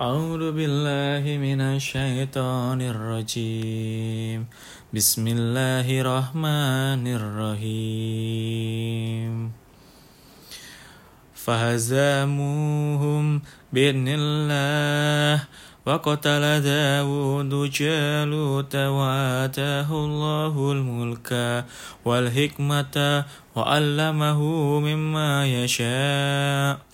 أعوذ بالله من الشيطان الرجيم. بسم الله الرحمن الرحيم. فهزموهم بإذن الله. وقتل داود جالوت وآتاه الله الملك والحكمة وعلمه مما يشاء.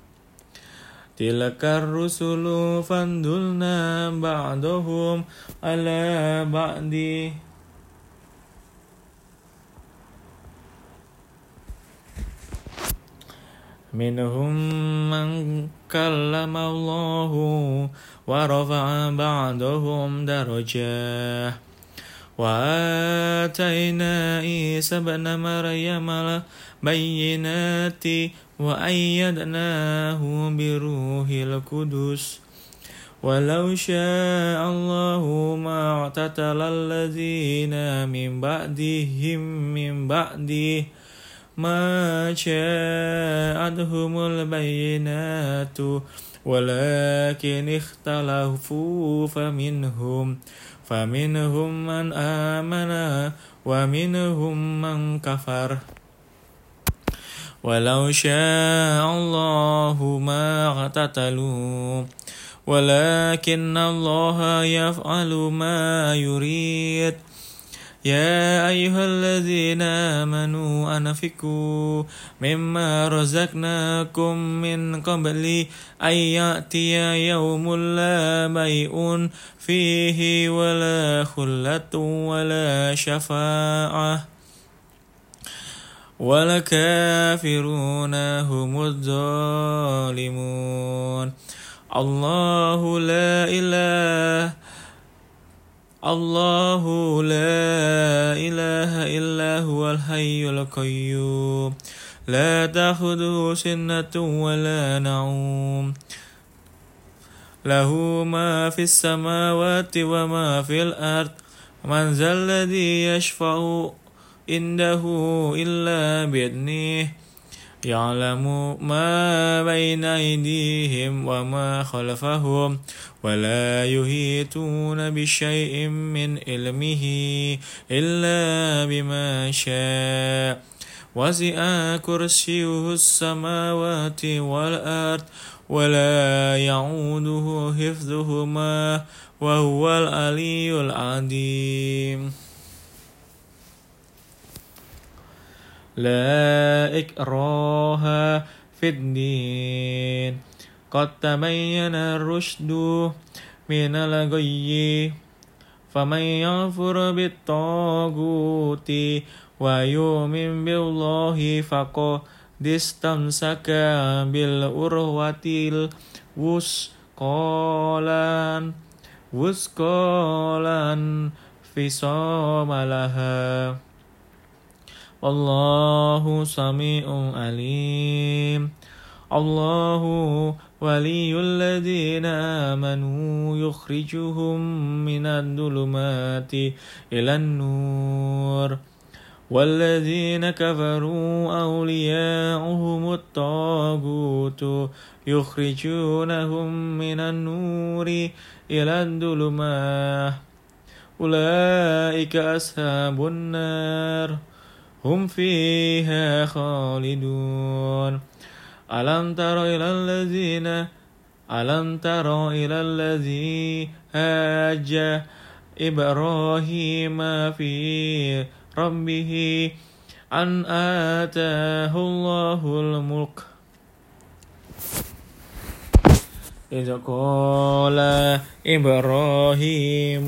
تلك الرسل فانزلنا بعضهم على بعض منهم من كلم الله ورفع بعضهم درجات وآتينا عيسى ابن مريم البينات وأيدناه بروح القدس. ولو شاء الله ما اعتتل الذين من بعدهم من بعده. ما جاءتهم البينات ولكن اختلفوا فمنهم. فمنهم من آمن ومنهم من كفر. ولو شاء الله ما اقتتلوا ولكن الله يفعل ما يريد. يا أيها الذين آمنوا أنفقوا مما رزقناكم من قبل أن يأتي يوم لا بيء فيه ولا خلة ولا شفاعة. والكافرون هم الظالمون. الله لا إله الله لا إله إلا هو الحي القيوم. لا تأخذه سنة ولا نوم له ما في السماوات وما في الأرض. من ذا الذي يشفع عنده إلا بإذنه. يعلم ما بين أيديهم وما خلفهم ولا يهيتون بشيء من علمه إلا بما شاء. وسع كرسيه السماوات والأرض ولا يعوده حفظهما وهو العلي العظيم. لا إكراه في الدين قد تبين الرشد من الغي فمن يغفر بالطاغوت ويؤمن بالله فقد استمسك بالعروة الوثقى وثقى انفصام لها والله سميع عليم. الله ولي الذين آمنوا يخرجهم من الظلمات إلى النور. والذين كفروا أولياؤهم الطاغوت يخرجونهم من النور إلى الظلمات. أولئك أصحاب النار. هم فيها خالدون. ألم تر إلى الذين ألم تر إلى الذي هاج إبراهيم في ربه أن آتاه الله الملك؟ إذ قال إبراهيم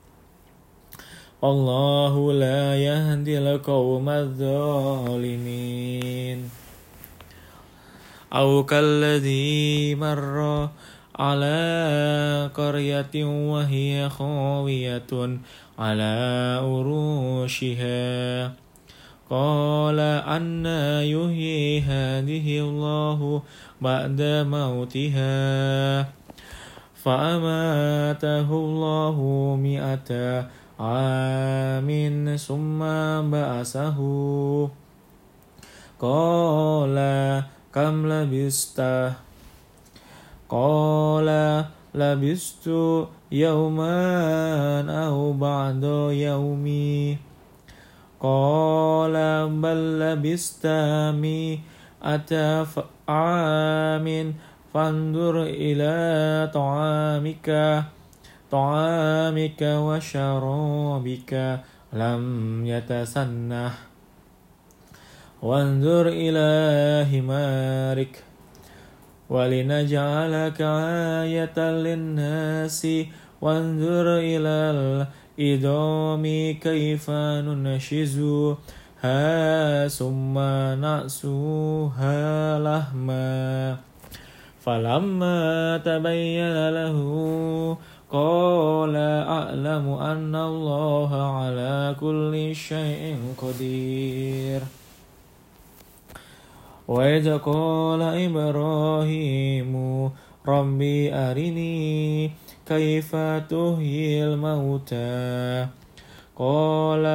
الله لا يهدي القوم الظالمين أو كالذي مر على قرية وهي خاوية على أروشها قال أن يحيي هذه الله بعد موتها فأماته الله مئة عام ثم بعثه قال كم لبست قال لبست يوما أو بعد يومي قال بل لبست مئة عام فانظر إلى طعامك طعامك وشرابك لم يتسنح وانظر إلى همارك ولنجعلك آية للناس. وانظر إلى الإدام كيف ننشزها ثم نأسوها لهما. فلما تبين له قال أعلم أن الله على كل شيء قدير. وإذ قال إبراهيم ربي أرني كيف تحيي الموتى؟ قال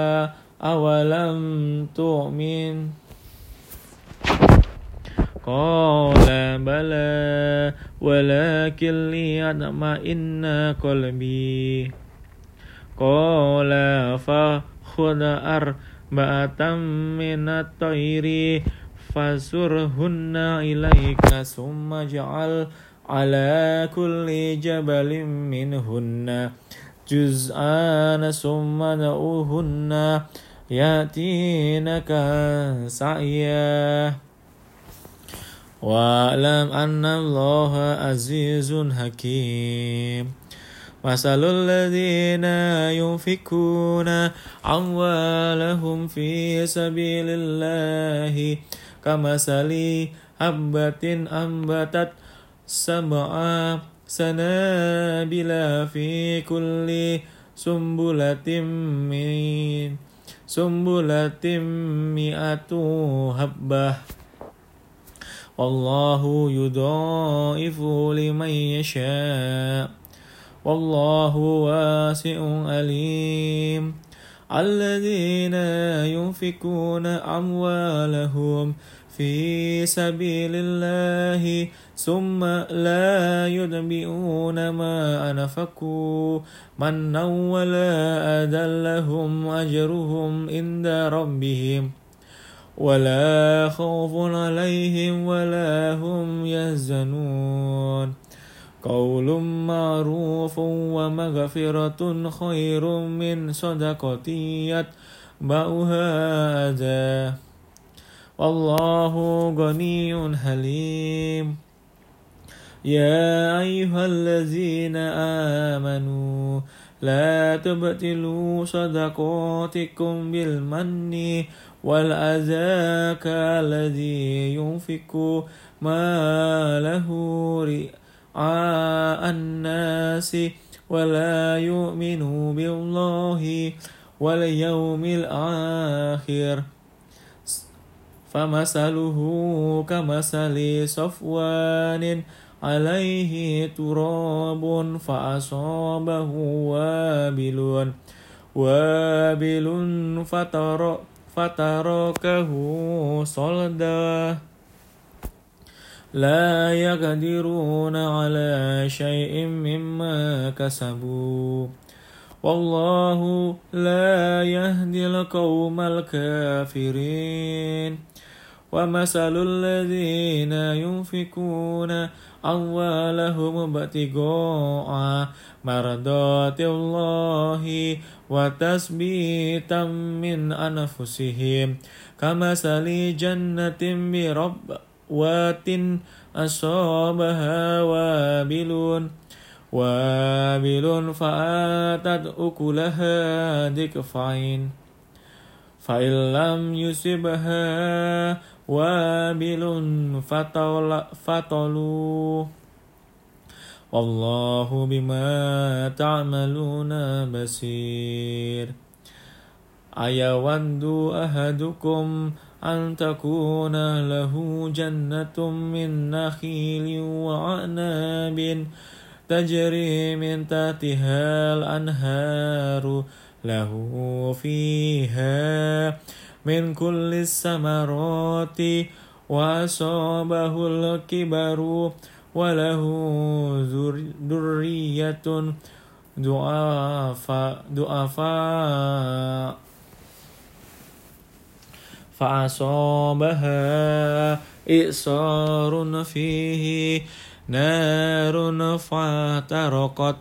أولم تؤمن؟ قال بلى ولكن ليطمئن قلبي. قال فخذ أربعة من الطير فسرهن إليك ثم اجعل على كل جبل منهن جزءان ثم دعوهن يأتينك سعيا. واعلم أن الله عزيز حكيم. مثل الذين ينفقون أموالهم في سبيل الله كمثل حبة أنبتت سبع سنابل في كل سنبلة من سنبلة مئة حبة. والله يضاعف لمن يشاء. والله واسع عليم. الذين ينفقون أموالهم في سبيل الله ثم لا يتبعون ما أنفقوا منا ولا أذى لهم أجرهم عند ربهم. ولا خوف عليهم ولا هم يحزنون. قول معروف ومغفرة خير من صدقة يتبعها أذى والله غني حليم. يا أيها الذين آمنوا لا تبطلوا صدقاتكم بالمن والأذى كالذي ينفق ما له رئاء الناس ولا يؤمن بالله واليوم الآخر فمثله كمثل صفوان عليه تراب فأصابه وابل وابل فتر فتركه صلدا. لا يقدرون على شيء مما كسبوا. والله لا يهدي القوم الكافرين. ومثل الذين ينفقون أموالهم ابتغاء مرضات الله وتثبيتا من أنفسهم كمثل جنة بربوات أصابها وابل وابل فآتت أكلها ضكفين فإن لم يصبها وابل فطلوا والله بما تعملون بصير. أيود أحدكم أن تكون له جنة من نخيل وعناب تجري من تحتها الأنهار له فيها من كل الثمرات وأصابه الكبر وله ذرية ضعفاء فأصابها إئصار فيه نار فاحترقت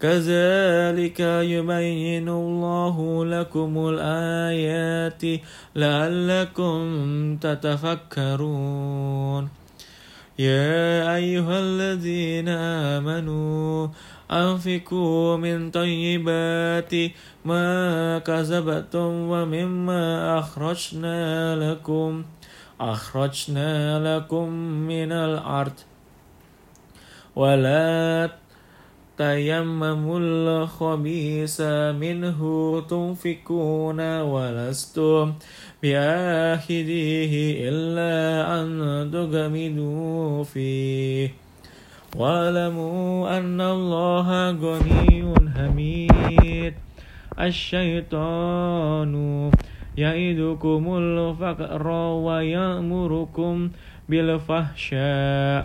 كذلك يبين الله لكم الآيات لعلكم تتفكرون. يا أيها الذين آمنوا أنفقوا من طيبات ما كسبتم ومما أخرجنا لكم أخرجنا لكم من الأرض. ولا تيمموا الخبيث منه تنفقون ولستم بآخذه إلا أن تغمدوا فيه. واعلموا أن الله غني حميد. الشيطان يعدكم الفقر ويأمركم بالفحشاء.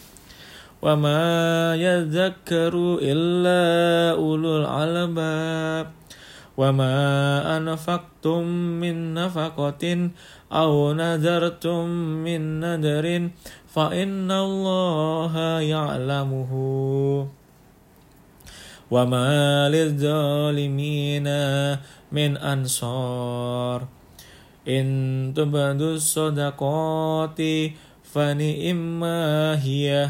وما يذكر إلا أولو الألباب وما أنفقتم من نفقة أو نذرتم من نذر فإن الله يعلمه وما للظالمين من أنصار إن تبدوا الصدقات فنئما هي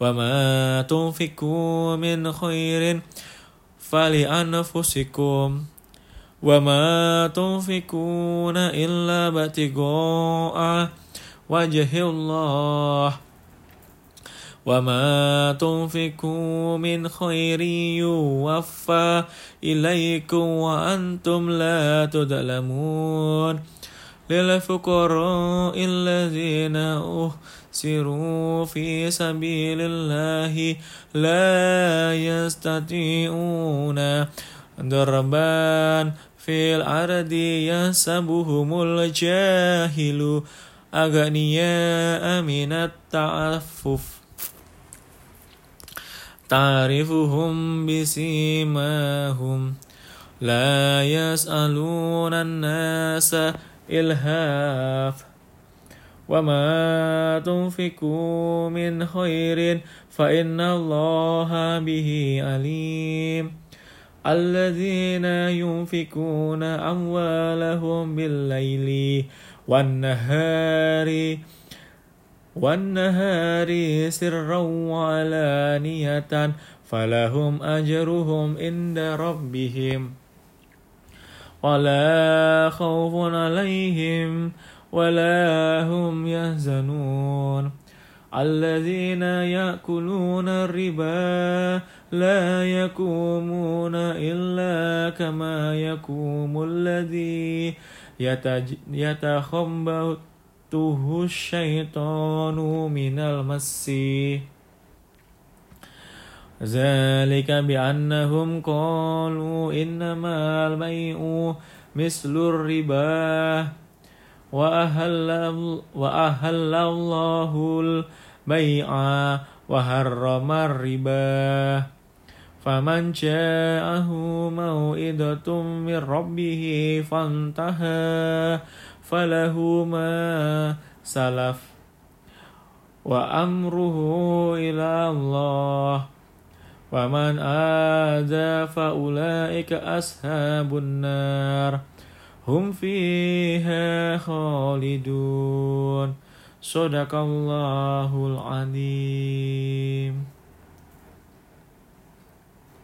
وما تنفقوا من خير فلأنفسكم وما تنفقون إلا ابتغاء وجه الله وما تنفقوا من خير يوفى إليكم وأنتم لا تظلمون للفقراء الذين أحسروا في سبيل الله لا يستطيعون. ضربا في الأرض يحسبهم الجاهل. أغنياء من التعفف. تعرفهم بسيماهم. لا يسألون الناس إلهاف وما تنفقوا من خير فإن الله به عليم الذين ينفقون أموالهم بالليل والنهار والنهار سرا وعلانية فلهم أجرهم عند ربهم ولا خوف عليهم ولا هم يحزنون الذين يأكلون الربا لا يقومون إلا كما يقوم الذي يتخبطه الشيطان من المس. ذلك بأنهم قالوا إنما البيع مثل الربا. وأهل, الله البيع وحرم الربا. فمن جاءه موئدة من ربه فانتهى فله ما سلف. وأمره إلى الله. ومن آذى فأولئك أصحاب النار. هم فيها خالدون. صدق الله العظيم.